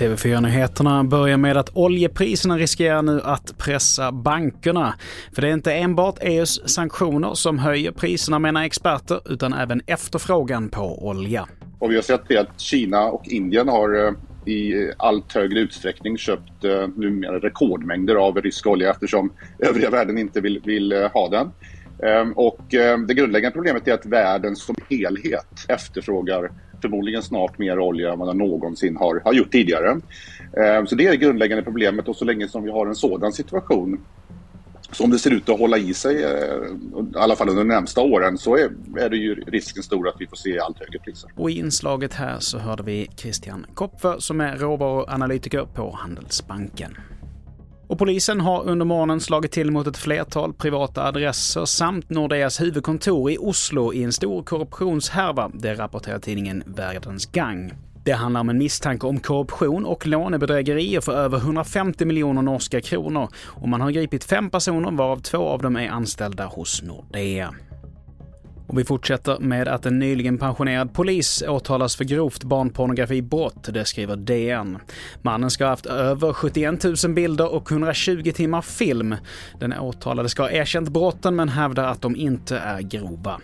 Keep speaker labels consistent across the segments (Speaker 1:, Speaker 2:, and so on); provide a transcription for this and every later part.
Speaker 1: TV4-nyheterna börjar med att oljepriserna riskerar nu att pressa bankerna. För det är inte enbart EUs sanktioner som höjer priserna menar experter, utan även efterfrågan på olja.
Speaker 2: Och vi har sett det att Kina och Indien har eh, i allt högre utsträckning köpt eh, numera rekordmängder av rysk olja eftersom övriga världen inte vill, vill eh, ha den. Ehm, och ehm, det grundläggande problemet är att världen som helhet efterfrågar förmodligen snart mer olja än vad den någonsin har, har gjort tidigare. Ehm, så det är det grundläggande problemet och så länge som vi har en sådan situation som det ser ut att hålla i sig, eh, i alla fall under de närmsta åren, så är, är det ju risken stor att vi får se allt högre priser.
Speaker 1: Och i inslaget här så hörde vi Christian Kopfer som är råvaruanalytiker på Handelsbanken. Och polisen har under morgonen slagit till mot ett flertal privata adresser samt Nordeas huvudkontor i Oslo i en stor korruptionshärva, det rapporterar tidningen Världens Gang. Det handlar om en misstanke om korruption och lånebedrägerier för över 150 miljoner norska kronor och man har gripit fem personer varav två av dem är anställda hos Nordea. Och vi fortsätter med att en nyligen pensionerad polis åtalas för grovt barnpornografibrott, det skriver DN. Mannen ska ha haft över 71 000 bilder och 120 timmar film. Den åtalade ska ha erkänt brotten men hävdar att de inte är grova.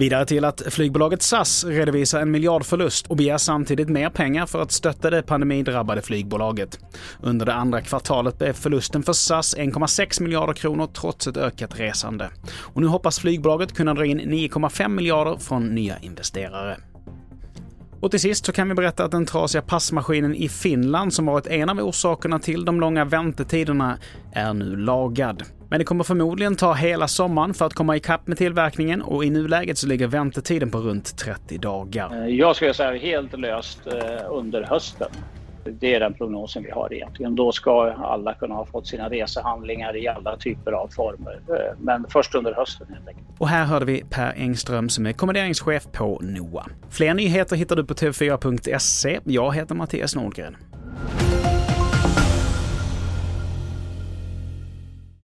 Speaker 1: Vidare till att flygbolaget SAS redovisar en miljardförlust och begär samtidigt mer pengar för att stötta det pandemidrabbade flygbolaget. Under det andra kvartalet blev förlusten för SAS 1,6 miljarder kronor trots ett ökat resande. Och nu hoppas flygbolaget kunna dra in 9,5 miljarder från nya investerare. Och till sist så kan vi berätta att den trasiga passmaskinen i Finland som varit en av orsakerna till de långa väntetiderna är nu lagad. Men det kommer förmodligen ta hela sommaren för att komma ikapp med tillverkningen och i nuläget så ligger väntetiden på runt 30 dagar.
Speaker 3: Eh, jag skulle säga helt löst eh, under hösten. Det är den prognosen vi har egentligen. Då ska alla kunna ha fått sina resehandlingar i alla typer av former. Eh, men först under hösten helt enkelt.
Speaker 1: Och här hörde vi Per Engström som är kommenderingschef på NOA. Fler nyheter hittar du på tv4.se. Jag heter Mattias Nordgren.